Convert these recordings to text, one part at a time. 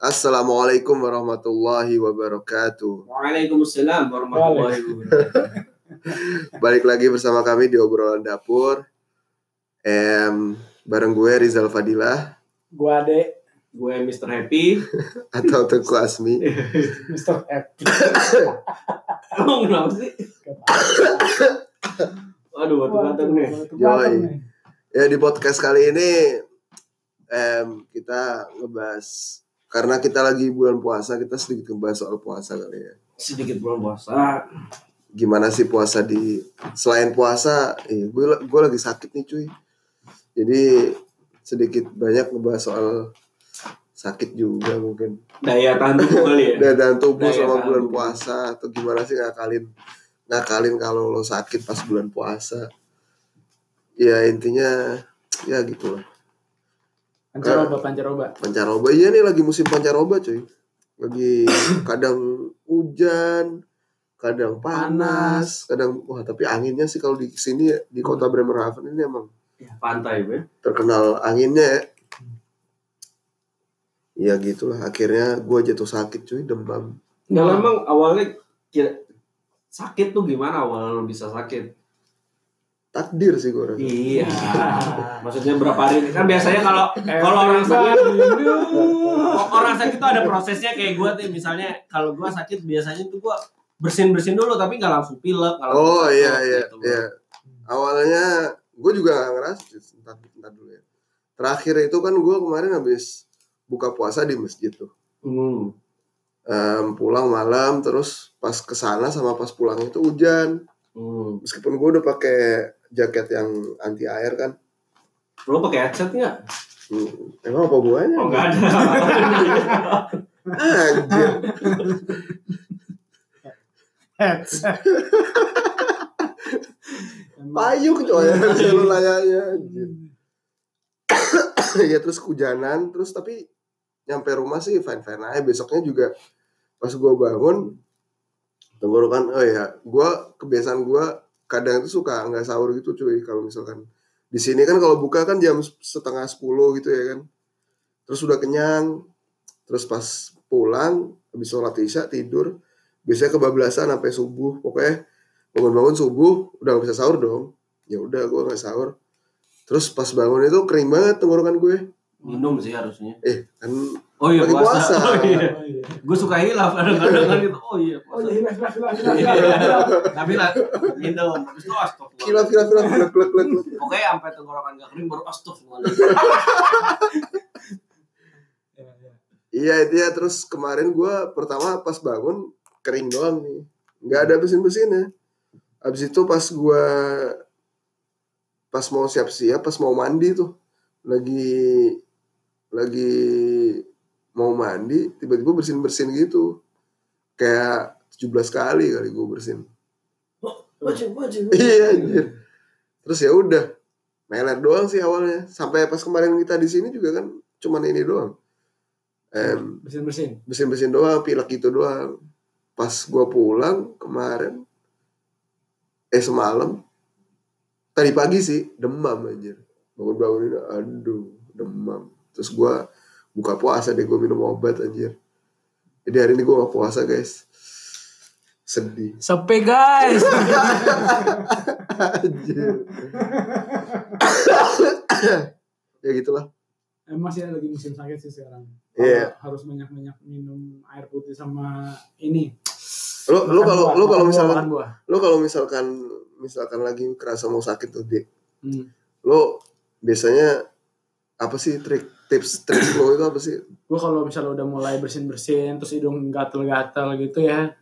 Assalamualaikum warahmatullahi wabarakatuh. Waalaikumsalam warahmatullahi wabarakatuh. Balik lagi bersama kami di obrolan dapur. Em, bareng gue Rizal Fadilah Gua Ade, Gue Mr. Happy. atau Teguh Asmi. Mr. Happy. Emang kenapa sih? Waduh, batu-batu nih. Yoi. Ya di podcast kali ini em, kita ngebahas karena kita lagi bulan puasa kita sedikit ngebahas soal puasa kali ya. Sedikit bulan puasa. Gimana sih puasa di selain puasa? Iya, gue gue lagi sakit nih cuy. Jadi sedikit banyak ngebahas soal sakit juga mungkin. Daya tahan tubuh kali ya. Daya tahan tubuh Daya sama tahan bulan tubuh. puasa atau gimana sih ngakalin ngakalin kalau lo sakit pas bulan puasa. Ya intinya ya gitu lah. Pancaroba, pancaroba. Pancaroba iya nih lagi musim pancaroba cuy. Lagi kadang hujan, kadang panas, kadang wah tapi anginnya sih kalau di sini ya, di kota Bremerhaven ini emang Pantai, be. terkenal anginnya ya. Ya gitulah akhirnya gua jatuh sakit cuy demam. Nah, emang awalnya kira sakit tuh gimana awal lo bisa sakit? Takdir sih gua rasa. Iya. Maksudnya berapa hari? Kan biasanya kalau kalau orang sakit orang sakit tuh ada prosesnya kayak gue tuh misalnya kalau gue sakit biasanya tuh gue bersin bersin dulu tapi nggak langsung pilek langsung Oh iya iya gitu. iya. Awalnya gue juga gak ngerasa entar, entar dulu ya. Terakhir itu kan gue kemarin habis buka puasa di masjid tuh. Hmm. Em, pulang malam terus pas ke sana sama pas pulang itu hujan. Hmm. Meskipun gue udah pakai jaket yang anti air kan. Lo pakai headset nggak? Hmm, emang apa buahnya? Oh nggak ada. Anjir. Headset. Payung coy lu layaknya anjir. ya terus kehujanan terus tapi nyampe rumah sih fine fine aja besoknya juga pas gua bangun tenggorokan oh ya gua kebiasaan gua kadang itu suka nggak sahur gitu cuy kalau misalkan. Di sini kan kalau buka kan jam setengah sepuluh gitu ya kan. Terus udah kenyang terus pas pulang habis sholat isya tidur biasanya kebablasan sampai subuh. Pokoknya bangun-bangun subuh udah gak bisa sahur dong. Ya udah gue nggak sahur. Terus pas bangun itu kering banget tenggorokan gue Minum sih harusnya. eh kan Oh iya puasa. puasa. Oh, iya. Oh, iya. Gue suka hilaf kadang-kadang kan gitu. Oh iya Oh puasa. iya, hilang, hilang, hilang, hilang, Iya. Tapi lah minum. Habis itu astagfirullah. kilap kilap kilap kilap kilap kilap kilap. Pokoknya sampai tenggorokan gak kering baru astagfirullah. Iya, iya. iya itu ya terus kemarin gue pertama pas bangun kering doang nih nggak ada bersin bersinnya habis itu pas gue pas mau siap-siap pas mau mandi tuh lagi lagi mau mandi tiba-tiba bersin bersin gitu. Kayak 17 kali kali gue bersin. Wajib, wajib. iya anjir. Terus ya udah meler doang sih awalnya. Sampai pas kemarin kita di sini juga kan cuman ini doang. Em Bersin bersin. bersin bersin doang pilek gitu doang. Pas gua pulang kemarin eh semalam tadi pagi sih demam anjir. Bangun bangun ini aduh demam terus gua buka puasa deh gua minum obat anjir jadi hari ini gua gak puasa guys sedih Sepe guys. anjir ya gitulah Emang sih lagi musim sakit sih sekarang. Iya. Harus banyak-banyak minum air putih sama ini. lu lu Makan kalau lu kalau misalkan lu kalau misalkan misalkan lagi kerasa mau sakit tuh dik Hmm. lo biasanya apa sih trik tips trik lo itu apa sih Gue kalau misalnya udah mulai bersin bersin terus hidung gatel-gatel gitu ya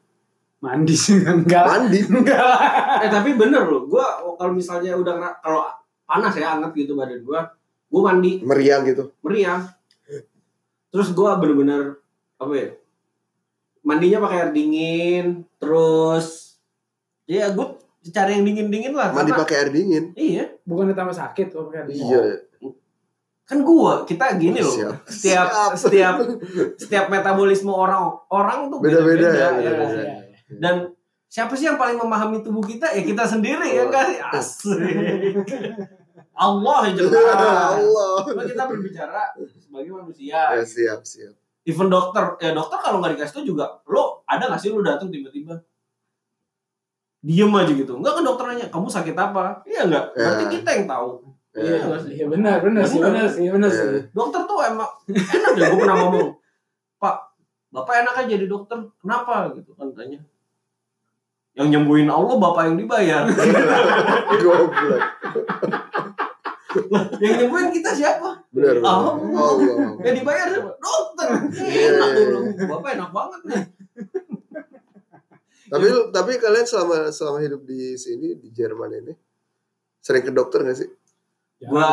mandi sih enggak mandi enggak. Eh tapi bener loh, gue kalau misalnya udah kalau panas ya hangat gitu badan gue, gue mandi meriang gitu meriang. Terus gue bener-bener apa ya? Mandinya pakai air dingin, terus ya gue cari yang dingin-dingin lah. mandi pakai air dingin Iya, bukan ditambah sakit oh pakai air. iya kan gue kita gini loh. Siap. Setiap Siap. setiap setiap metabolisme orang orang tuh Beda-beda ya, beda-beda. Iya, beda-beda. iya, iya. Dan siapa sih yang paling memahami tubuh kita? Ya kita sendiri ya Oh. kan? Asik. Allah yang jelas. Allah Cuma kita berbicara sebagai manusia. ya siap siap even dokter ya dokter kalau nggak dikasih tau juga lo ada nggak sih lo datang tiba-tiba diem aja gitu enggak kan dokter nanya kamu sakit apa iya enggak berarti Ya. kita yang tahu Iya, Ya. nggak sih? iya benar, benar sih, Benar. benar sih, benar Iya. sih. dokter tuh emang enak ya gue pernah ngomong pak bapak enak aja jadi dokter kenapa gitu kan tanya yang nyembuhin Allah bapak yang dibayar Goblok. yang nyembuhin kita siapa Benar. benar. Allah. Allah. yang dibayar siapa dokter Iya, enak iya, dulu bapak enak banget nih Tapi lu- tapi kalian selama selama hidup di sini di Jerman ini sering ke dokter gak sih? Ya, gua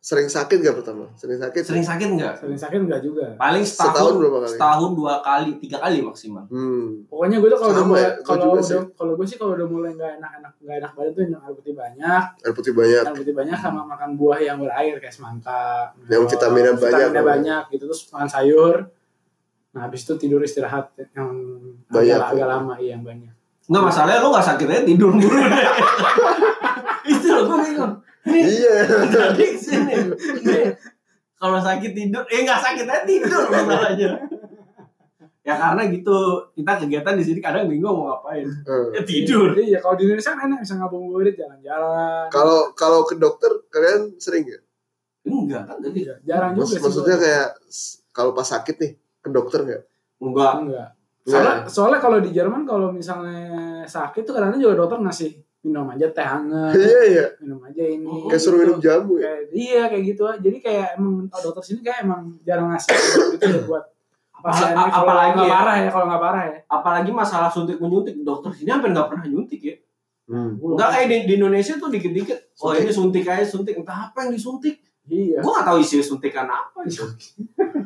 Sering sakit gak pertama? Sering sakit? sering sakit nggak sering sakit enggak juga. paling Setahun setahun berapa kali? setahun dua kali tiga kali maksimal Hmm. Pokoknya gue tuh kalau udah mulai ya, kalau udah kalau gue sih kalau udah mulai nggak enak-enak nggak enak badan tuh minum air putih banyak, Air putih banyak. air putih banyak sama makan buah yang berair kayak semangka, Yang vitaminnya banyak. vitaminnya banyak gitu terus makan sayur. Nah habis itu tidur istirahat yang Banyak, agak, ya? agak lama iya yang banyak. nggak masalahnya lo nggak sakitnya tidur mulu deh itu loh gue bingung Nih, Iya. Jadi sini. Nih, Kalau sakit tidur, eh nggak sakit aja tidur masalahnya. Ya karena gitu, kita kegiatan di sini kadang bingung mau ngapain. Eh. Ya tidur. Iya kalau di Indonesia kan enak bisa ngabuburit jalan-jalan. Kalau kalau ke dokter kalian sering ya? Enggak kan tadi. Iya, jarang juga Maksud, sih. maksudnya gua. kayak kalau pas sakit nih ke dokter nggak? Enggak. enggak. Nggak. Soalnya, soalnya kalau di Jerman kalau misalnya sakit tuh kadang-kadang juga dokter ngasih minum aja teh hangat, Iya iya. minum aja ini. Kayak suruh minum gitu. jamu ya. Kayak, iya kayak gitu aja. Jadi kayak emang oh, dokter sini kayak emang jarang ngasih gitu ya buat pasiennya Apa- kalau apalagi nggak ya? parah ya kalau nggak parah ya. Apalagi masalah suntik menyuntik, dokter sini hampir nggak pernah nyuntik ya. Hmm. Enggak kayak di, di Indonesia tuh dikit-dikit. Oh Suntik. ini suntik aja suntik. Entah apa yang disuntik. Iya. Gue nggak tahu isi suntikan apa itu.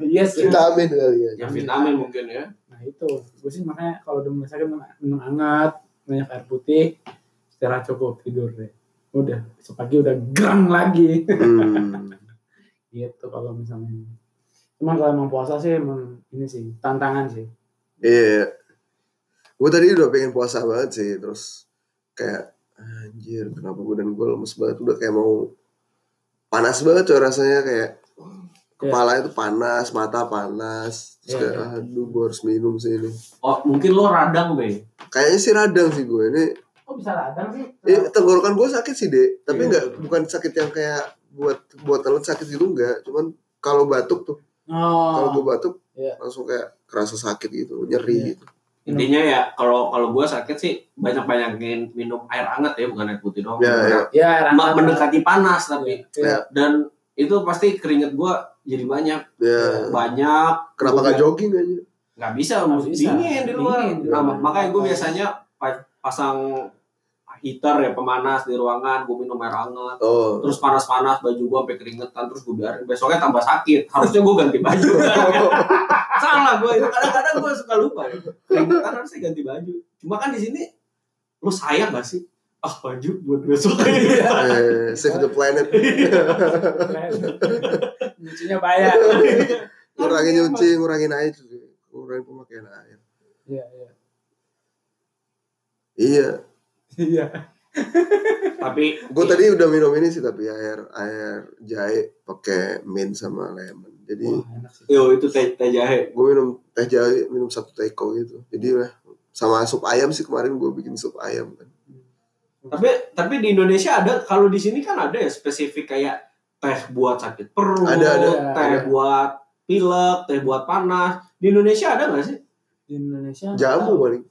Iya sih. Vitamin kali ya. Yang vitamin mungkin ya. Nah itu, gue sih makanya kalau udah mulai sakit minum, minum hangat, banyak air putih, istirahat cukup tidur deh. Udah, besok pagi udah gerang lagi. Hmm. gitu kalau misalnya. Cuman kalau emang puasa sih emang ini sih tantangan sih. Iya. Gue tadi udah pengen puasa banget sih, terus kayak anjir kenapa badan gue lemes banget udah kayak mau panas banget coy rasanya kayak kepala itu panas, mata panas, terus Iya, kayak aduh gue harus minum sih ini. Oh mungkin lo radang be. Kayaknya sih radang sih gue ini. Kok bisa radang sih? Eh, tenggorokan gue sakit sih deh, tapi Iya. nggak bukan sakit yang kayak buat buat telan sakit gitu enggak, cuman kalau batuk tuh, kalau gue Oh, batuk Iya. langsung kayak kerasa sakit gitu, nyeri Iya. gitu. Intinya ya kalau kalau gue sakit sih banyak banyakin minum air hangat ya bukan air putih doang. Ya, ya. ya air hangat. mendekati panas tapi Iya. dan itu pasti keringet gue jadi banyak Ya, banyak kenapa nggak jogging aja? nggak bisa, bisa. dingin di luar Dingin di Nah, makanya gue biasanya pasang heater ya pemanas di ruangan gue minum air hangat Oh. terus panas-panas baju gue sampai keringetan terus gue biarin besoknya tambah sakit harusnya gue ganti baju salah gue itu kadang-kadang gue suka lupa ya. keringetan harusnya ganti baju cuma kan di sini lu sayang gak sih ah baju buat besok Eh, save the planet. Nyucinya bayar. ngurangin nyuci, ngurangin air, ngurangin pemakaian air. Iya, iya. Iya, Iya. tapi gue tadi udah minum ini sih tapi air air jahe pakai mint sama lemon. Jadi Wah, enak sih. yo itu teh teh jahe gue minum teh jahe, minum satu teko gitu. Jadi lah sama sup ayam sih kemarin gue bikin sup ayam kan. tapi tapi di Indonesia ada kalau di sini kan ada ya spesifik kayak teh buat sakit perut Ada, ada. teh Ada. buat pilek teh buat panas di Indonesia ada nggak sih Di Indonesia Jamu paling.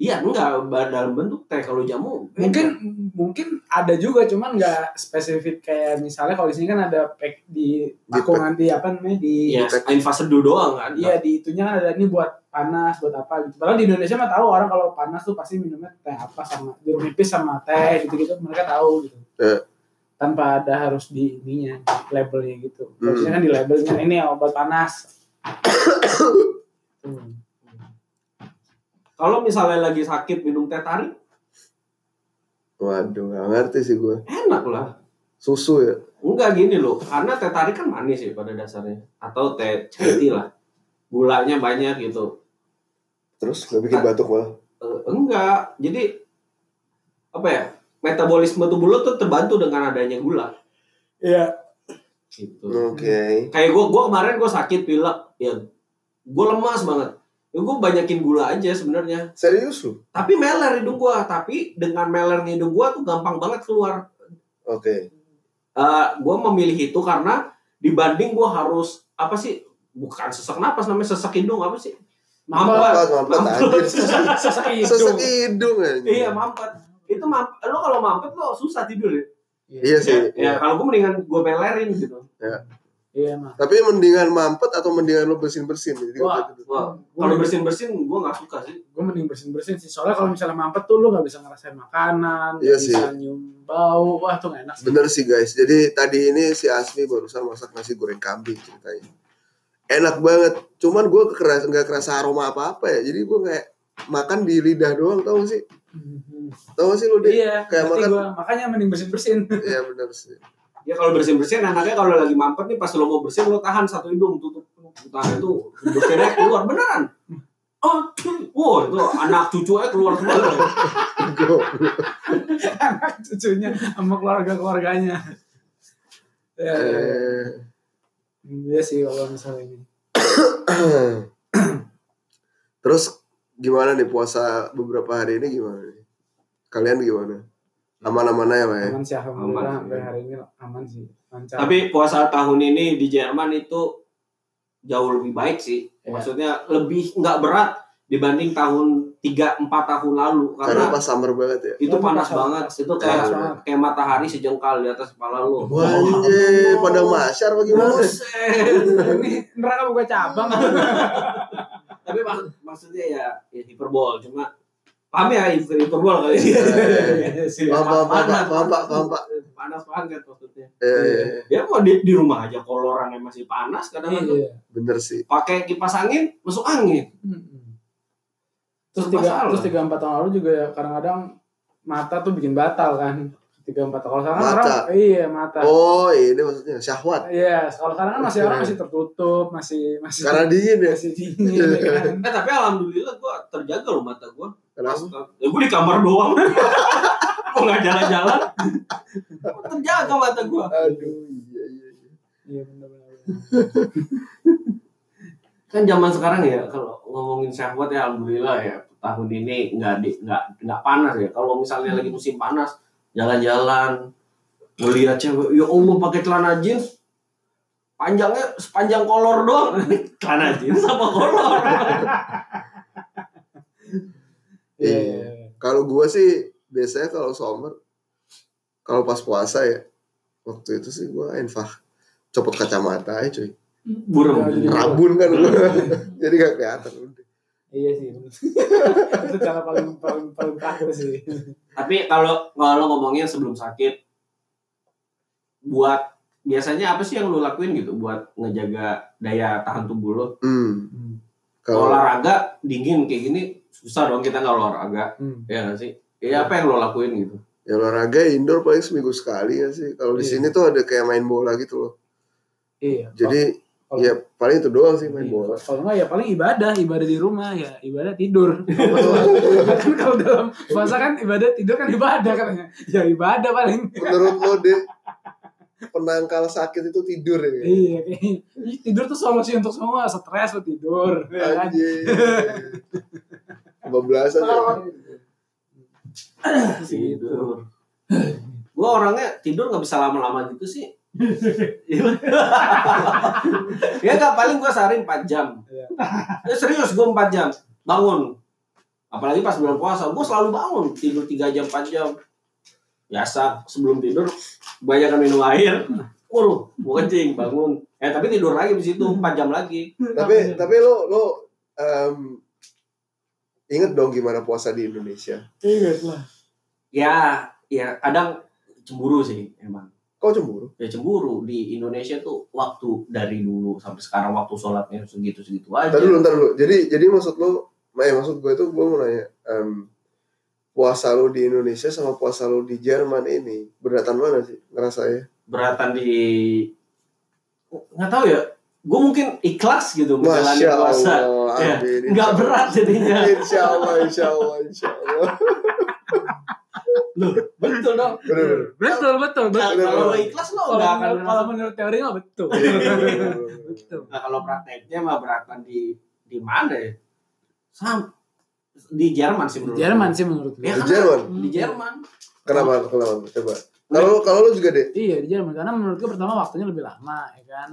Iya enggak dalam bentuk teh kalau jamu mungkin mungkin ada juga cuman nggak spesifik kayak misalnya kalau di sini kan ada pack di aku nanti apa namanya di ya invase dulu doang kan? Iya di itunya kan ada ini buat panas buat apa gitu. Padahal di Indonesia mah tahu orang kalau panas tuh pasti minumnya teh apa sama jeruk nipis sama teh gitu gitu mereka tahu gitu. Iya. tanpa ada harus di ininya di labelnya gitu. Sini Hmm. kan di labelnya ini obat panas. Hmm. Kalau misalnya lagi sakit minum teh tarik Waduh, gak ngerti sih gue. enak lah. Susu ya. enggak gini loh. Karena teh tarik kan manis ya pada dasarnya. Atau teh chai tea lah. Gulanya banyak gitu. Terus gak bikin batuk malah. Eh, enggak. Jadi apa ya? Metabolisme tubuh lo tuh terbantu dengan adanya gula. Iya. Gitu. Oke. kayak gue gue kemarin gue sakit pilek ya gue lemas banget ya gue banyakin gula aja sebenarnya Serius lu? tapi meler hidung gue tapi dengan melernya hidung gue tuh gampang banget keluar Oke. Eh gue memilih itu karena dibanding gue harus apa sih bukan sesak napas namanya sesak hidung apa sih Mampet. Mampet. Mampet, Mampet. anjir. Sesak Sesek hidung. hidung aja. iya mampet itu mampet lo kalau mampet lo susah tidur ya Iya sih. ya kalau gue mendingan gue melerin gitu Iya, mah. Tapi mendingan mampet atau mendingan lu bersin-bersin? Jadi Wah. gitu. Wah, kalau bersin bersin gue nggak suka sih gue mending bersin bersin sih soalnya kalau misalnya mampet tuh lu nggak bisa ngerasain makanan Iya nggak sih. bisa nyium bau wah tuh nggak enak sih Bener sih guys. Jadi tadi ini si Asmi barusan masak nasi goreng kambing ceritanya. Enak banget. Cuman gue keras nggak kerasa aroma apa-apa ya. Jadi gue kayak makan di lidah doang tau gak sih? Mhm. Tau gak sih lu deh? iya Kayak makan. gua. makanya mending bersin bersin Iya bener sih. Ya kalau bersin bersin enaknya kalau lagi mampet nih pas lo mau bersin lo tahan satu hidung tutup tahan itu bersinnya keluar beneran oh wow itu anak cucunya keluar semua anak cucunya sama keluarga keluarganya ya, ya, ya. Eh, Iya sih kalau misalnya ini Terus gimana nih puasa beberapa hari ini gimana nih? Kalian gimana? Aman-aman aja Pak ya? aman sih alhamdulillah Aman. sampai hari ini aman sih lancar tapi puasa tahun ini di Jerman itu jauh lebih baik sih Iya. maksudnya lebih nggak berat dibanding tahun 3 4 tahun lalu Karena karena pas summer banget ya? itu Oh, panas pas- banget pas- itu kayak banget. kayak matahari sejengkal di atas kepala lu Wah anjir, pada masyar? Buset. ini neraka buka cabang tapi mak- maksudnya ya, ya hiperbol cuma paham ya hiperbol kali ya Iya sih. Paham, paham, paham, Panas, paham, panas, paham, Pak. panas banget maksudnya Iya, iya, iya. ya mau di, di rumah aja kolorannya masih panas kadang-kadang Iya. Bener sih. pakai kipas angin masuk angin. Terus tiga, terus tiga empat tahun lalu juga ya kadang-kadang mata tuh bikin batal kan. Tiga empat tahun kalau sekarang Mata? orang iya mata. Oh ini maksudnya syahwat. Iya, kalau sekarang kan masih orang masih tertutup, masih masih Karena dingin ya? masih dingin ya kan. eh tapi alhamdulillah gua terjaga loh mata gua Kenapa? ya gua di kamar doang gua nggak jalan-jalan terjaga mata gua Aduh, iya, iya. iya. Iya benar-benar. kan zaman sekarang ya kalau ngomongin syahwat ya alhamdulillah ya tahun ini nggak di nggak nggak panas ya kalau misalnya lagi musim panas jalan-jalan ngeliat cewek ya allah pakai celana jeans panjangnya sepanjang kolor doang celana jeans apa kolor Iya. Iya. iya. Kalau gua sih biasanya kalau summer, kalau pas puasa ya, waktu itu sih gua enfah copot kacamata aja cuy. burem Jadi- Rabun kan gua. Jadi gak kelihatan udah. Iya sih. Itu cara paling paling paling terakhir sih. tapi kalau kalau ngomongin sebelum sakit buat biasanya apa sih yang lu lakuin gitu buat ngejaga daya tahan tubuh lo Hmm. Kalau olahraga dingin kayak gini susah dong kita nggak olahraga Hmm. ya nggak sih ya apa yang lo lakuin gitu ya olahraga indoor paling seminggu sekali ya sih. Kalau di Iya. sini tuh ada kayak main bola gitu loh. Iya. Jadi Kalau- ya paling itu doang sih main Iya, bola. Kalau enggak ya paling ibadah, ibadah di rumah ya, ibadah tidur. kan kalau dalam puasa kan ibadah tidur kan ibadah katanya. Ya ibadah paling. Menurut lo deh penangkal sakit itu tidur ya? Iya, tidur tuh solusi untuk semua, stres lo tidur. Ya kan? Kebablasan ya. tidur gue orangnya tidur nggak bisa lama-lama gitu sih. Ya nggak paling gue sehari 4 jam. Iya. ya serius gue 4 jam. Bangun. Apalagi pas bulan puasa gue selalu bangun. Tidur 3 jam 4 jam. Biasa sebelum tidur banyak minum air. Waduh, mau kencing, bangun. Eh, tapi tidur lagi di situ 4 jam lagi. Tapi tapi lo lo em, inget dong gimana puasa di Indonesia? Ingat lah. Ya, ya kadang cemburu sih emang. Kau cemburu? ya cemburu di Indonesia tuh waktu dari dulu sampai sekarang waktu sholatnya segitu segitu aja Ntar dulu, ntar dulu. Jadi jadi maksud lo, eh maksud gue itu gue mau nanya, em, puasa lo di Indonesia sama puasa lo di Jerman ini berdatan mana sih ngerasanya? beratan di nggak tahu ya gue mungkin ikhlas gitu menjalani puasa Allah, Ya, amin. nggak Insya berat jadinya Allah. Insya Allah, insya Allah, insya Allah. Loh, betul dong Bener, bener. Betul, betul, Nah, betul. kalau lo ikhlas lo Kalau nggak akan menurut, kalau menurut teori mah betul. Iya, betul. nah kalau prakteknya mah beratan di di mana ya? Sam di Jerman sih Di menurut Jerman gua. sih menurut gue. Ya, Di? Jerman. Di Jerman. Kenapa? Kenapa? Coba. Kalau kalau lu juga deh. Iya di Jerman karena menurut gue pertama waktunya lebih lama ya kan.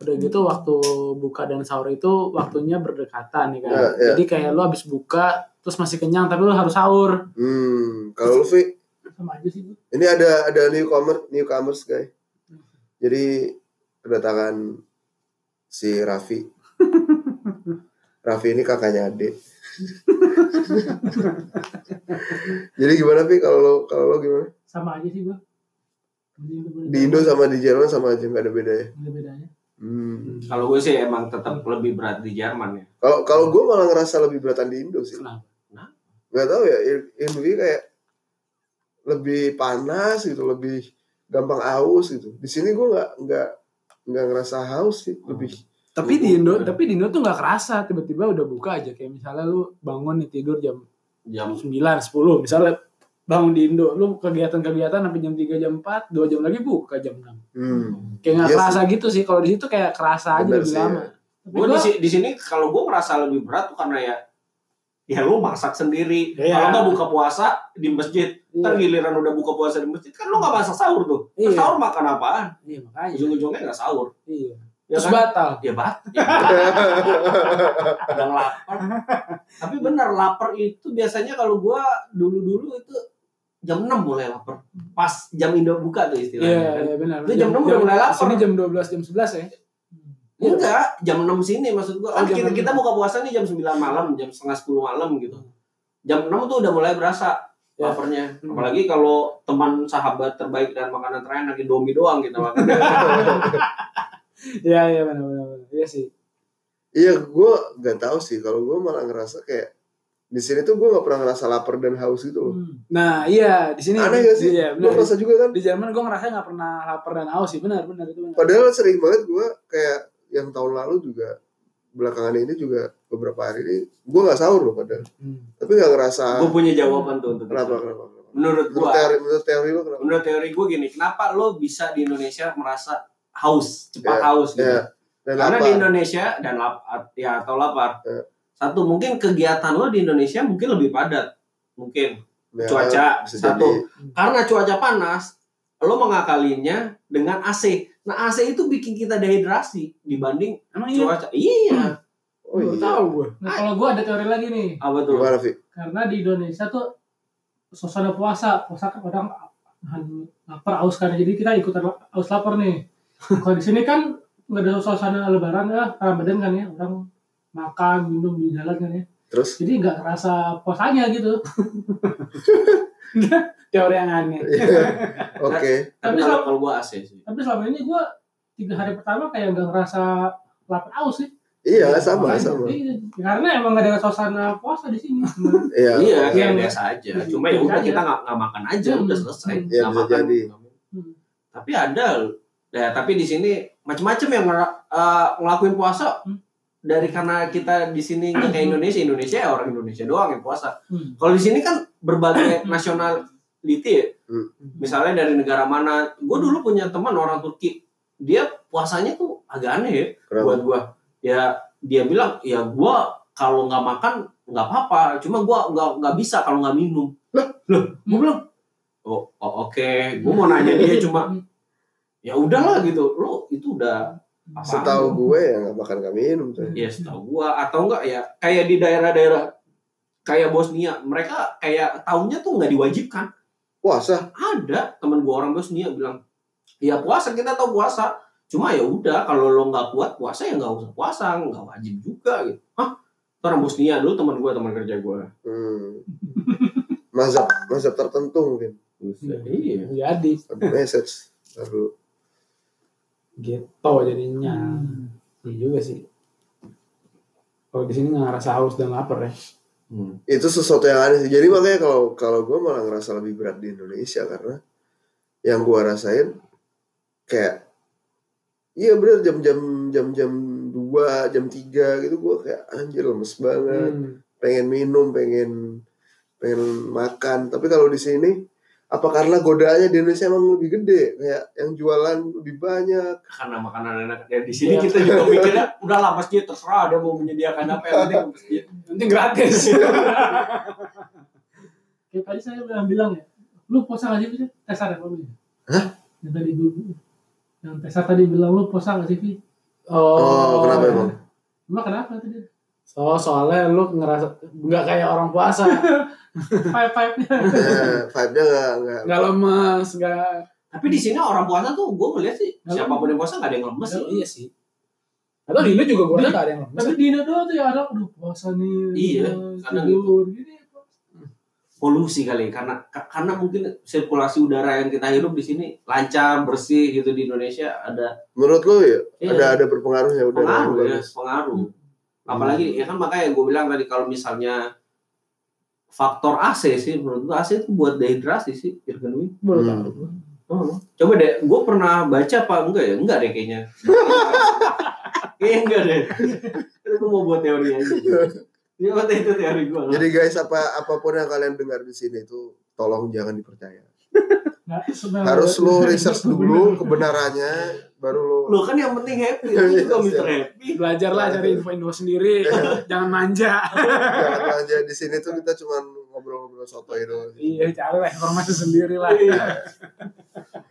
Udah gitu waktu buka dan sahur itu waktunya berdekatan ya kan. Ya, ya. Jadi kayak lu habis buka terus masih kenyang tapi lu harus sahur. Hmm, kalau lu Vi, Sama aja sih. Bu. ini ada ada newcomer, newcomers guys. Jadi kedatangan si Raffi. Raffi ini kakaknya Ade. Jadi gimana Vi kalau lo kalau lo gimana? Sama aja sih gua. Di Indo sama di Jerman sama aja nggak ada beda ya. Ada bedanya. Hmm. Kalau gue sih emang tetap lebih berat di Jerman ya. Kalau kalau gue malah ngerasa lebih beratan di Indo sih. Kenapa? Gak tahu ya, Indo ini kayak lebih panas gitu, lebih gampang haus gitu. Di sini gue nggak nggak nggak ngerasa haus sih, lebih. Tapi di Indo, tapi di Indo tuh nggak kerasa tiba-tiba udah buka aja kayak misalnya lu bangun nih tidur jam Jam 9, 10 misalnya bangun di Indo lu kegiatan-kegiatan sampai jam 3 jam 4 2 jam lagi buka jam 6 Hmm. kayak nggak Iya kerasa gitu sih kalau di situ kayak kerasa aja Bener lebih sih, lama ya. Tapi gue di, di sini kalau gue ngerasa lebih berat tuh karena ya ya lu masak sendiri. Iya. Kalau nggak buka puasa di masjid, Iya. ntar giliran udah buka puasa di masjid kan lu nggak masak sahur tuh. Terus Iya. sahur makan apaan? iya makanya Ujung-ujungnya nggak sahur. iya Ya terus kan? batal Ya bat. Ya, lapar. Tapi bener lapar itu biasanya kalau gua dulu-dulu itu jam 6 mulai lapar. Pas jam Indo buka tuh istilahnya. iya kan. iya benar Lu jam enam udah mulai lapar. sini jam 12 jam 11 ya Enggak, jam 6 sini maksud gua. Kan Oh, jam kita, 6. kita buka puasa nih jam 9 malam, jam setengah 10 malam gitu. Jam 6 tuh udah mulai berasa Ya. laparnya. Hmm. Apalagi kalau teman sahabat terbaik dan makanan terakhir lagi domi doang kita makan. iya iya benar benar iya sih Iya, gue nggak tahu sih. Kalau gue malah ngerasa kayak di sini tuh gue nggak pernah ngerasa lapar dan haus gitu loh. nah iya di sini Aneh gak sih? iya Lo benar ngerasa juga kan? di Jerman gue ngerasa nggak pernah lapar dan haus sih benar benar itu benar Padahal sering banget gue kayak yang tahun lalu juga belakangan ini juga beberapa hari ini gue nggak sahur loh padahal. Hmm. Tapi nggak ngerasa. gue punya jawaban tuh untuk Kenapa? itu. Kenapa? kenapa? Menurut Menurut gua, teori, menurut teori lo kenapa? menurut teori gue gini, kenapa lo bisa di Indonesia merasa haus, cepat Ya, haus gitu? Ya. Dan Karena apa? di Indonesia dan lap, ya atau lapar. Ya. Satu mungkin kegiatan lo di Indonesia mungkin lebih padat, mungkin Ya, cuaca, bisa satu. jadi. karena cuaca panas, lo mengakalinya dengan AC. Nah AC itu bikin kita dehidrasi dibanding emang iya cuaca. Iya, Oh Baru iya. tahu gue Nah, kalau gue ada teori lagi nih. apa tuh? Gimana Vi? Karena di Indonesia tuh suasana puasa, puasa kan kadang nahan lapar, haus kan. Jadi kita ikutan haus lapar nih. Kalau di sini kan nggak ada suasana lebaran ya, Ramadan kan ya. Orang makan, minum di jalan kan ya. Terus? Jadi nggak kerasa puasanya gitu. teori yang aneh Iya. Oke. Tapi Tapi kalau selama, kalau gua AC sih. tapi selama ini gue tiga hari pertama kayak nggak ngerasa lapar haus sih. Iya, sama, Makanya, sama. iya, karena emang nggak ada suasana puasa di sini. Iya. Iya, kayak Yang- biasa aja. Cuma ya udah kita nggak nggak makan aja, Hmm. udah selesai. Hmm. Iya, bisa makan. jadi. Hmm. Tapi ada, ya tapi di sini macam-macam yang eh, ngelakuin puasa. Hmm. Dari karena kita di sini nggak kayak Indonesia, Indonesia ya orang Indonesia doang yang puasa. Hmm. Kalau di sini kan berbagai nationality ya. Hmm. Misalnya dari negara mana. Gue dulu punya teman orang Turki. Dia puasanya tuh agak aneh ya Kenapa? buat gue. Ya dia bilang ya gue kalau nggak makan nggak apa-apa. Cuma gue nggak nggak bisa kalau nggak minum. Lah, loh, gue bilang oh, oh, oke. Gue mau nanya dia cuma ya udahlah gitu. Lo itu udah Setahu gue ya nggak makan nggak minum tuh. Ya setahu gua atau enggak ya kayak di daerah-daerah kayak Bosnia mereka kayak tahunnya tuh nggak diwajibkan Puasa. ada temen gua orang Bosnia bilang ya puasa kita tahu puasa cuma ya udah kalau lo nggak kuat puasa ya nggak usah puasa nggak wajib juga gitu hah orang Bosnia dulu teman gua teman kerja gua Hmm. Mazhab, mazhab tertentu mungkin. iya jadi Ada message baru. Gitu jadinya iya juga sih kalau di sini nggak ngerasa haus dan lapar ya Hmm. Itu sesuatu yang aneh sih. Jadi makanya kalau kalau gue malah ngerasa lebih berat di Indonesia karena yang gue rasain kayak iya bener jam-jam jam-jam dua jam tiga gitu gue kayak anjir lemes banget Hmm. pengen minum pengen pengen makan tapi kalau di sini apa karena godaannya di Indonesia emang lebih gede kayak yang jualan lebih banyak karena makanan enak ya di sini Iya. kita juga mikirnya udahlah masjid terserah dia mau menyediakan apa yang penting masjid Nanti gratis. Kayak tadi saya bilang, bilang ya, lu puasa gak sih? Ya, Pak? Vi? Hah? Yang tadi gue, yang Tesar tadi bilang, lu puasa gak sih, Vi? oh, kenapa emang Emang kenapa tadi? So, soalnya lu ngerasa nggak kayak orang puasa, Five-five-nya. Eh, vibe-nya nggak nggak nggak lemes, nggak. tapi di sini orang puasa tuh gue ngeliat sih siapa pun yang puasa nggak ada yang lemes sih Iya sih. Atau di lu juga gue nggak ada yang lemes. Tapi di Indo doang tuh ya ada, aduh puasa nih. Iya, udah kadang tidur, gini. polusi kali karena ka- karena mungkin sirkulasi udara yang kita hirup di sini lancar bersih gitu di Indonesia ada menurut lo ya Iya. ada ada berpengaruhnya udah pengaruh ada ya pengaruh apalagi ya kan makanya gue bilang tadi kalau misalnya faktor AC sih menurut gue AC itu buat dehidrasi sih Irfan Wi. Baru Hmm. Oh, coba deh, gue pernah baca apa enggak ya? Enggak deh kayaknya. kayaknya enggak deh. gue mau buat teori aja. Ya, waktu itu teori gue. jadi guys apa apa pun yang kalian dengar di sini itu tolong jangan dipercaya sebenarnya- harus lo research dulu kebenarannya baru lo Lo kan yang penting happy, lu juga Mr. Happy. Belajarlah cari info-info sendiri, jangan manja. jangan aja di sini tuh kita cuma ngobrol-ngobrol soto itu Iya, carilah informasi sendiri lah. Iya.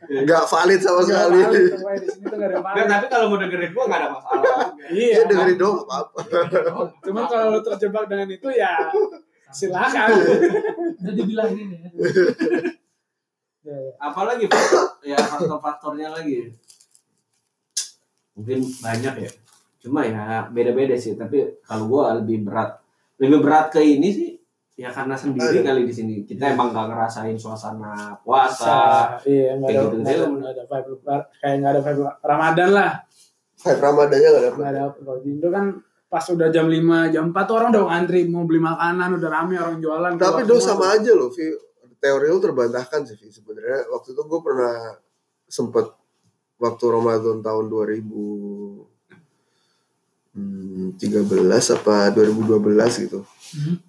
nggak valid sama sekali valid, pokoknya di sini tuh nggak ada yang Nggak, valid. tapi kalau mau dengerin gue nggak ada masalah. Iya, ya dengerin dong apa apa cuman kalau lu terjebak dengan itu ya silakan. Udah dibilangin ya. Ya, ya. Apalagi faktor, ya faktor-faktornya lagi. Mungkin banyak ya. Cuma ya beda-beda sih. Tapi kalau gue lebih berat, lebih berat ke ini sih. Ya karena sendiri kali di sini kita emang gak ngerasain suasana puasa. Sa- Iya, ada, Kayak gitu, nggak ada, gitu. nggak ada vibe, kayak nggak ada vibe Ramadan lah. Vibe Ramadannya nggak dapet Nggak ada, kalau di Indo kan pas udah jam 5, jam 4 tuh orang udah ngantri mau beli makanan, udah rame orang jualan. tapi semua. sama aja loh Vi teori lu terbantahkan sih Vi sebenarnya waktu itu gue pernah sempet waktu Ramadan tahun 2013 apa 2012 gitu Hmm.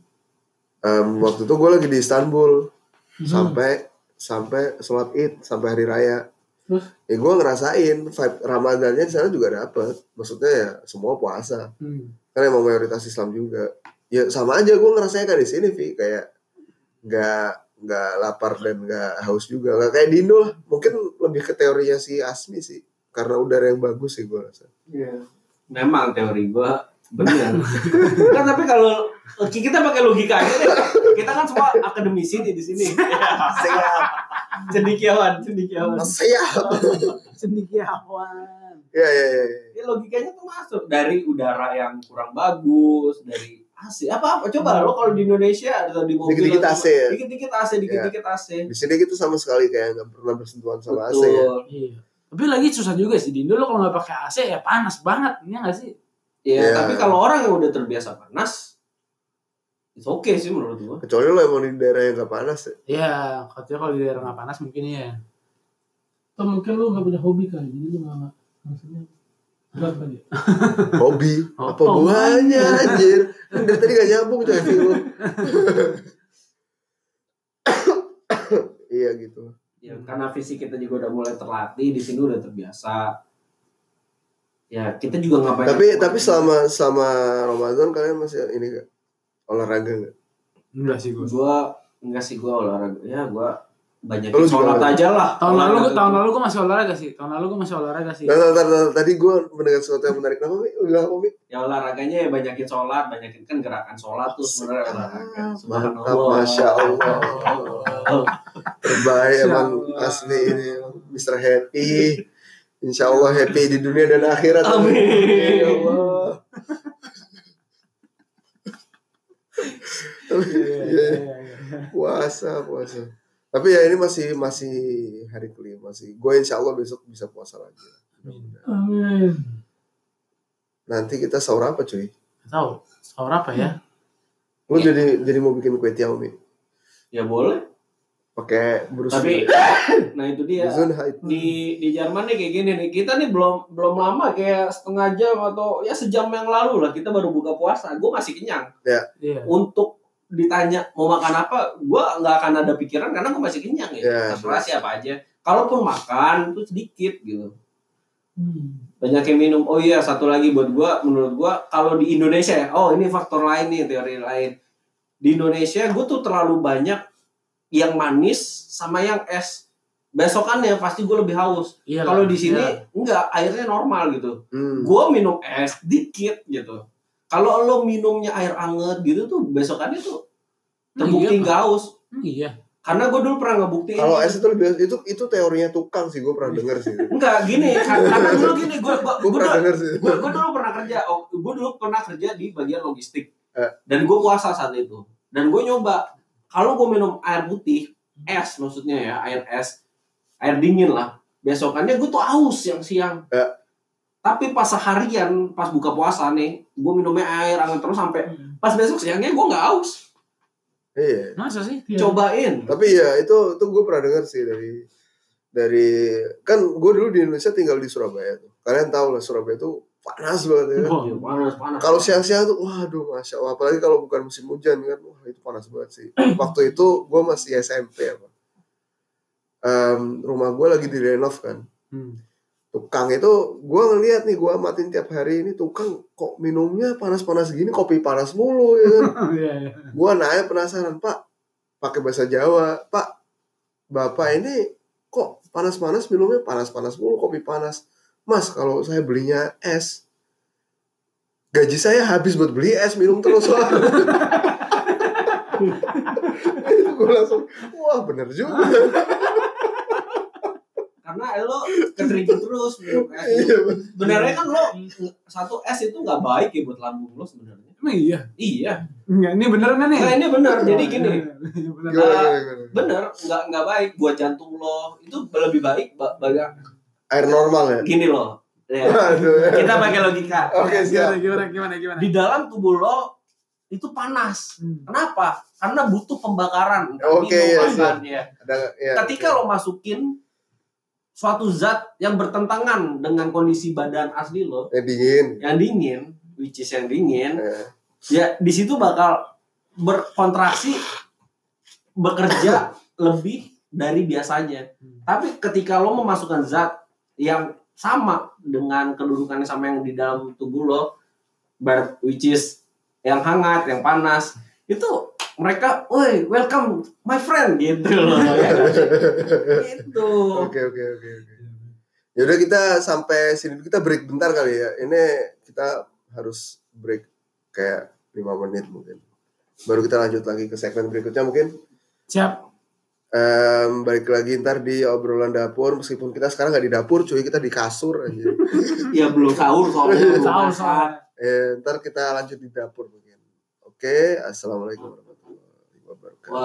Em, waktu itu gue lagi di Istanbul Hmm. sampai sampai sholat id sampai hari raya Terus? ya gue ngerasain vibe Ramadannya di sana juga dapet maksudnya ya semua puasa Hmm. kan emang mayoritas Islam juga ya sama aja gue ngerasain kayak di sini Vi kayak nggak nggak lapar dan nggak haus juga nggak kayak di Indo lah mungkin lebih ke teorinya si Asmi sih karena udara yang bagus sih gue rasa Iya. Memang teori gue benar. kan tapi kalau kita pakai logika aja deh. Kita kan semua akademisi di sini. siap Cendikiawan, cendikiawan. siap Cendekiawan. ya ya ya ya. Ya logikanya tuh masuk dari udara yang kurang bagus, dari AC apa apa coba lo kalau di Indonesia atau di mobil Dikit-dikit atau- AC ya? dikit-dikit AC dikit-dikit AC di sini kita sama sekali kayak nggak pernah bersentuhan sama AC ya betul Iya. Tapi lagi susah juga sih di Indo lo kalau nggak pakai AC ya panas banget, iya nggak sih? ya Iya. tapi kalau orang yang udah terbiasa panas itu oke sih menurut gua kecuali lo emang di daerah yang nggak panas ya Iya, katanya kalau di daerah nggak panas mungkin iya. Atau mungkin lu gak punya hobi kali, jadi lu gak maksudnya ya. Hobi. Oh, apa buahnya anjir? Kan dari tadi gak nyambung coy Vi, lu. iya gitu. Ya karena fisik kita juga udah mulai terlatih di sini udah terbiasa. Ya kita juga nggak banyak tapi tapi selama selama Ramadan kalian masih ini gak olahraga gak Enggak sih gue. gua enggak sih gua olahraga. Ya gua banyak sholat olahraga? aja lah Tahun lalu Olahraga tahun lalu gue masih olahraga sih. Tahun lalu gue masih olahraga sih. Tadi gue mendengar sesuatu yang menarik kenapa Mi? Bilang apa Mi? ya olahraganya ya banyakin sholat banyakin kan gerakan sholat tuh sebenarnya olahraga Mantap, Masya Allah. Terbaik emang asli ini Mr. Happy. Insya Allah happy di dunia dan akhirat. Amin. Ya Allah. Iya, iya, iya. puasa, puasa. Tapi ya ini masih masih hari kelima sih. Gue insya Allah besok bisa puasa lagi. Amin. Nanti kita sahur apa cuy? Tahu sahur apa ya? Lu jadi jadi mau bikin kue tiaw Mi? ya boleh Pakai brus. tapi nah itu dia di di Jerman nih kayak gini nih kita nih belum belum lama kayak setengah jam atau ya sejam yang lalu lah kita baru buka puasa gue masih kenyang Iya. untuk ditanya mau makan apa, gue nggak akan ada pikiran karena gue masih kenyang ya. Ya, Terserah siapa aja. Kalaupun makan itu sedikit gitu. Hmm. Banyak yang minum. Oh iya, satu lagi buat gue, menurut gue kalau di Indonesia ya, oh ini faktor lain nih, teori lain. Di Indonesia gue tuh terlalu banyak yang manis sama yang es. Besokannya pasti gue lebih haus. Iya. Kalau di sini iya. enggak, airnya normal gitu. Hmm. gue minum es dikit gitu kalau lo minumnya air anget gitu tuh besokannya tuh terbukti Iya, haus Hmm, Iya. karena gue dulu pernah ngebuktiin Kalau es itu lebih itu itu teorinya tukang sih gue pernah denger sih. enggak gini ka- karena dulu gini gue gue Gue pernah denger sih. gue dulu pernah kerja oh, gue dulu pernah kerja di bagian logistik Eh. dan gue puasa saat itu dan gue nyoba kalau gue minum air putih es maksudnya ya air es air dingin lah besokannya gue tuh haus siang siang Eh. Tapi pas seharian pas buka puasa nih gue minumnya air hangat terus sampai Hmm. pas besok siangnya gue nggak haus Iya. Masa sih? Iya. cobain Tapi ya itu itu gue pernah denger sih dari dari kan gue dulu di Indonesia tinggal di Surabaya tuh. Kalian tahu lah Surabaya tuh panas banget ya. kan? Oh, Iya, panas panas Kalau siang-siang tuh, waduh, masya Allah. Apalagi kalau bukan musim hujan kan, wah itu panas banget sih. Waktu itu gue masih SMP apa. Em, rumah gue lagi direnov kan. Hmm. Tukang itu, gue ngeliat nih, gue amatin tiap hari ini tukang kok minumnya panas-panas gini, kopi panas mulu ya kan. Iya, iya. gue nanya penasaran, Pak, pakai bahasa Jawa, Pak, Bapak ini kok panas-panas minumnya panas-panas mulu, kopi panas. Mas, kalau saya belinya es, gaji saya habis buat beli es, minum terus. itu gue langsung, wah bener juga. karena lo ketrigger terus minum es Iya, sebenarnya kan lo satu es itu nggak baik ya buat lambung lo sebenarnya Emang iya? iya Enggak, ini beneran kan nih? nah ini benar jadi gini Bener. Gimana? bener nggak nggak baik buat jantung lo itu lebih baik ba- baga Air normal ya? gini lo ya. Aduh. kita pakai logika Oke, Gimana, siap. gimana, gimana, gimana? di dalam tubuh lo itu panas Hmm. kenapa karena butuh pembakaran Oke, iya, makan ya Ada, ya, ketika lo masukin suatu zat yang bertentangan dengan kondisi badan asli lo Ya, dingin. yang dingin which is yang dingin Ya. ya di situ bakal berkontraksi bekerja lebih dari biasanya Hmm. tapi ketika lo memasukkan zat yang sama dengan kedudukannya sama yang di dalam tubuh lo which is yang hangat yang panas itu mereka, woi welcome my friend gitu loh ya sih? gitu Oke oke oke oke. Ya udah kita sampai sini kita break bentar kali ya. Ini kita harus break kayak 5 menit mungkin. Baru kita lanjut lagi ke segmen berikutnya mungkin. Siap. Em, balik lagi ntar di obrolan dapur meskipun kita sekarang nggak di dapur cuy kita di kasur aja. ya belum sahur soalnya belum Sahur, eh, ntar kita lanjut di dapur. Oke, assalamualaikum warahmatullahi wabarakatuh.